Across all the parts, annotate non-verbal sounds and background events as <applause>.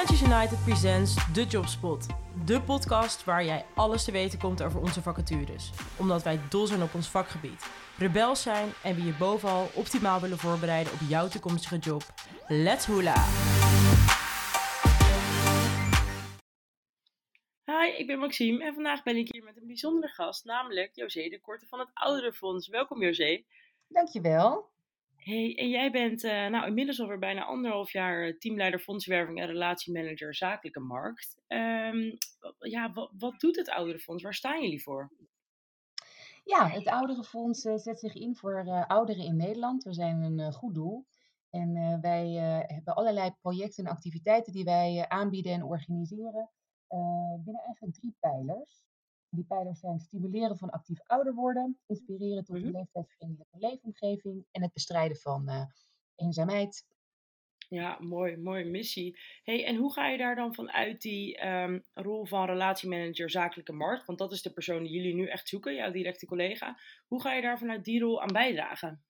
Freelancers United presents The Jobspot. De podcast waar jij alles te weten komt over onze vacatures. Omdat wij dol zijn op ons vakgebied, rebels zijn en we je bovenal optimaal willen voorbereiden op jouw toekomstige job. Let's hula! Hi, ik ben Maxime en vandaag ben ik hier met een bijzondere gast, namelijk José de Korte van het Ouderenfonds. Welkom José. Dankjewel. Hey, en jij bent uh, nou, inmiddels alweer bijna anderhalf jaar teamleider fondswerving en relatiemanager zakelijke markt. Um, ja, wat, doet het Ouderenfonds? Waar staan jullie voor? Ja, het Ouderenfonds uh, zet zich in voor ouderen in Nederland. We zijn een goed doel. En wij hebben allerlei projecten en activiteiten die wij aanbieden en organiseren binnen eigenlijk drie pijlers. Die pijlers zijn stimuleren van actief ouder worden, inspireren tot een mhm. leeftijdsvriendelijke leefomgeving en het bestrijden van uh, eenzaamheid. Ja, mooi, mooie missie. Hey, en hoe ga je daar dan vanuit die um, rol van relatiemanager zakelijke markt, want dat is de persoon die jullie nu echt zoeken, jouw directe collega, hoe ga je daar vanuit die rol aan bijdragen?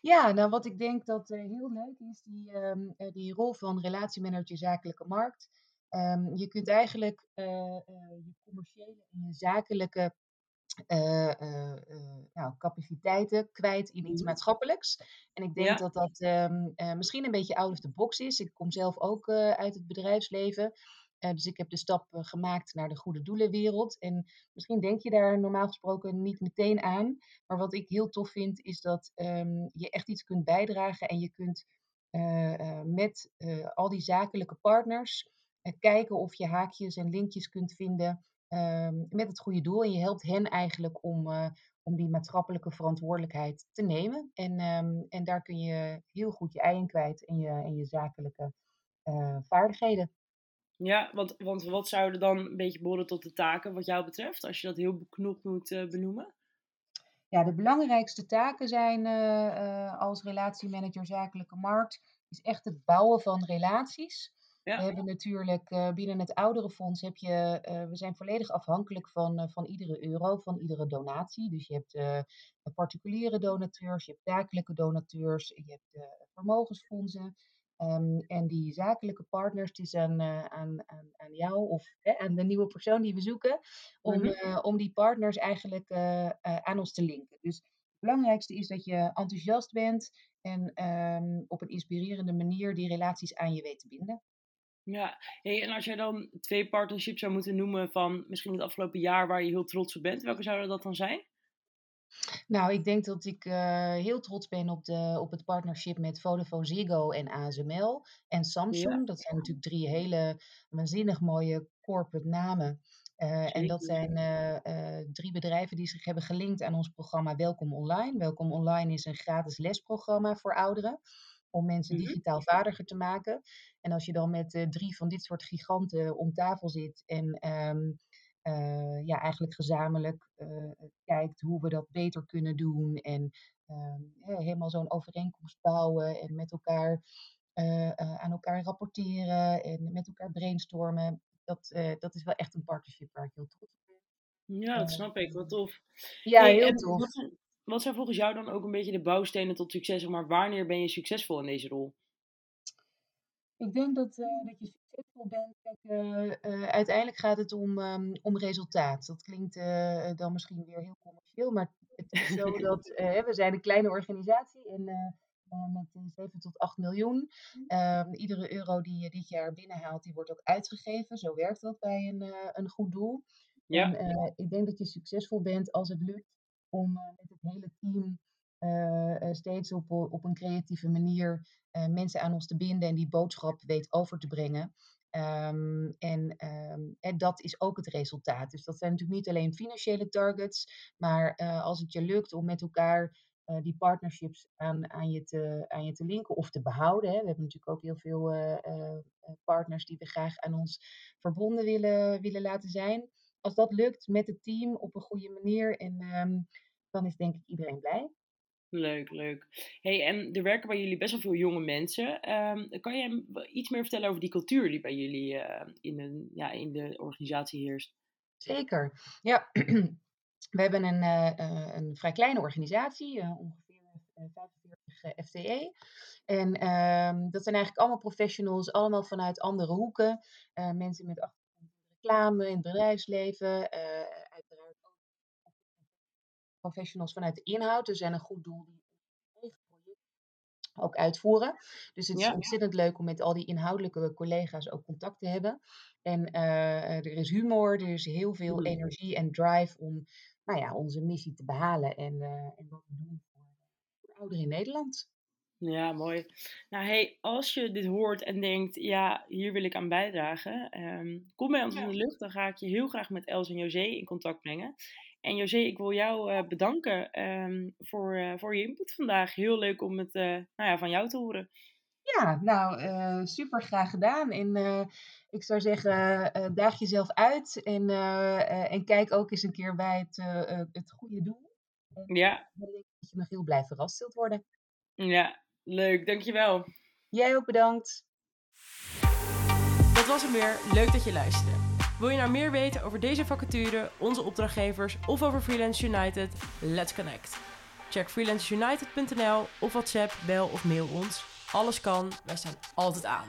Ja, nou wat ik denk dat uh, heel leuk is, die, um, die rol van relatiemanager zakelijke markt. Um, je kunt eigenlijk uh, uh, je commerciële en je zakelijke uh, nou, capaciteiten kwijt in iets mhm. maatschappelijks. En ik denk ja. dat dat um, misschien een beetje out of the box is. Ik kom zelf ook uit het bedrijfsleven. dus ik heb de stap gemaakt naar de goede doelenwereld. En misschien denk je daar normaal gesproken niet meteen aan. Maar wat ik heel tof vind, is dat um, je echt iets kunt bijdragen en je kunt met al die zakelijke partners kijken of je haakjes en linkjes kunt vinden ehm, met het goede doel. En je helpt hen eigenlijk om, uh, om die maatschappelijke verantwoordelijkheid te nemen. En, um, en daar kun je heel goed je ei in kwijt en je, en je zakelijke uh, vaardigheden. Ja, want, want wat zouden dan een beetje behoren tot de taken wat jou betreft, als je dat heel beknopt moet uh, benoemen? Ja, de belangrijkste taken zijn als relatiemanager zakelijke markt, is echt het bouwen van relaties. Ja. We hebben natuurlijk uh, binnen het ouderenfonds heb je, uh, we zijn volledig afhankelijk van, uh, van iedere euro, van iedere donatie. Dus je hebt particuliere donateurs, je hebt zakelijke donateurs, je hebt vermogensfondsen. Um, en die zakelijke partners, het is aan, aan, aan, aan jou of aan de nieuwe persoon die we zoeken, om, mm-hmm. om die partners eigenlijk aan ons te linken. Dus het belangrijkste is dat je enthousiast bent en um, op een inspirerende manier die relaties aan je weet te binden. Ja, hey, en als jij dan twee partnerships zou moeten noemen van misschien het afgelopen jaar waar je heel trots op bent, welke zouden dat dan zijn? Nou, ik denk dat ik uh, heel trots ben op, de, op het partnership met Vodafone Ziggo en ASML en Samsung. Ja. Dat zijn natuurlijk drie hele waanzinnig mooie corporate namen. Uh, en dat zijn uh, drie bedrijven die zich hebben gelinkt aan ons programma Welkom Online. Welkom Online is een gratis lesprogramma voor ouderen om mensen mhm. digitaal vaardiger te maken. En als je dan met uh, drie van dit soort giganten om tafel zit en um, uh, ja, eigenlijk gezamenlijk uh, kijkt hoe we dat beter kunnen doen en um, helemaal zo'n overeenkomst bouwen en met elkaar aan elkaar rapporteren en met elkaar brainstormen. Dat, dat is wel echt een partnership waar ik heel trots op ben. Ja, dat snap ik. Wat tof. Ja, hey, heel tof. Wat, wat zijn volgens jou dan ook een beetje de bouwstenen tot succes? Maar wanneer ben je succesvol in deze rol? Ik denk dat, uh, dat je succesvol bent. Kijk, uh, uh, uiteindelijk gaat het om, um, om resultaat. Dat klinkt dan misschien weer heel commercieel, maar het is zo <laughs> dat we zijn een kleine organisatie en met 7 tot 8 miljoen. Um, iedere euro die je dit jaar binnenhaalt, die wordt ook uitgegeven. Zo werkt dat bij een, een goed doel. Ja. En, ik denk dat je succesvol bent als het lukt om met het hele team uh, steeds op, op een creatieve manier mensen aan ons te binden en die boodschap weet over te brengen. Um, en, um, en, dat is ook het resultaat. Dus dat zijn natuurlijk niet alleen financiële targets, maar als het je lukt om met elkaar die partnerships aan, aan, je te, aan je te linken of te behouden. Hè. We hebben natuurlijk ook heel veel partners die we graag aan ons verbonden willen, willen laten zijn. Als dat lukt met het team op een goede manier, en, um, dan is denk ik iedereen blij. Leuk, leuk. Hey, en er werken bij jullie best wel veel jonge mensen. Um, kan je iets meer vertellen over die cultuur die bij jullie uh, in, een, ja, in de organisatie heerst? Zeker. Ja, <clears throat> we hebben een, uh, een vrij kleine organisatie, uh, ongeveer 45 FTE. En ehm, dat zijn eigenlijk allemaal professionals, allemaal vanuit andere hoeken. Mensen met reclame, in het bedrijfsleven, uiteraard ook <laughs> professionals vanuit de inhoud. Er zijn een goed doel die ook uitvoeren. Dus het is ontzettend leuk om met al die inhoudelijke collega's ook contact te hebben. En er is humor, er is heel veel mm. energie en drive om nou ja, onze missie te behalen en, en wat we doen voor ouderen in Nederland. Ja, mooi. Nou, hey, als je dit hoort en denkt, ja, hier wil ik aan bijdragen, ehm, kom bij ons in de lucht. Dan ga ik je heel graag met Els en José in contact brengen. En José, ik wil jou uh, bedanken um, voor, uh, voor je input vandaag. Heel leuk om het uh, nou ja, van jou te horen. Ja, nou, super graag gedaan. En ik zou zeggen, daag jezelf uit en, en kijk ook eens een keer bij het, het goede doel. En ja. Dan denk ik dat je nog heel blij verrast zult worden. Ja, Leuk, dankjewel. Jij ook bedankt. Dat was hem weer. Leuk dat je luisterde. Wil je nou meer weten over deze vacature, onze opdrachtgevers of over Freelance United? Let's connect. Check freelanceunited.nl of WhatsApp, bel of mail ons. Alles kan, wij staan altijd aan.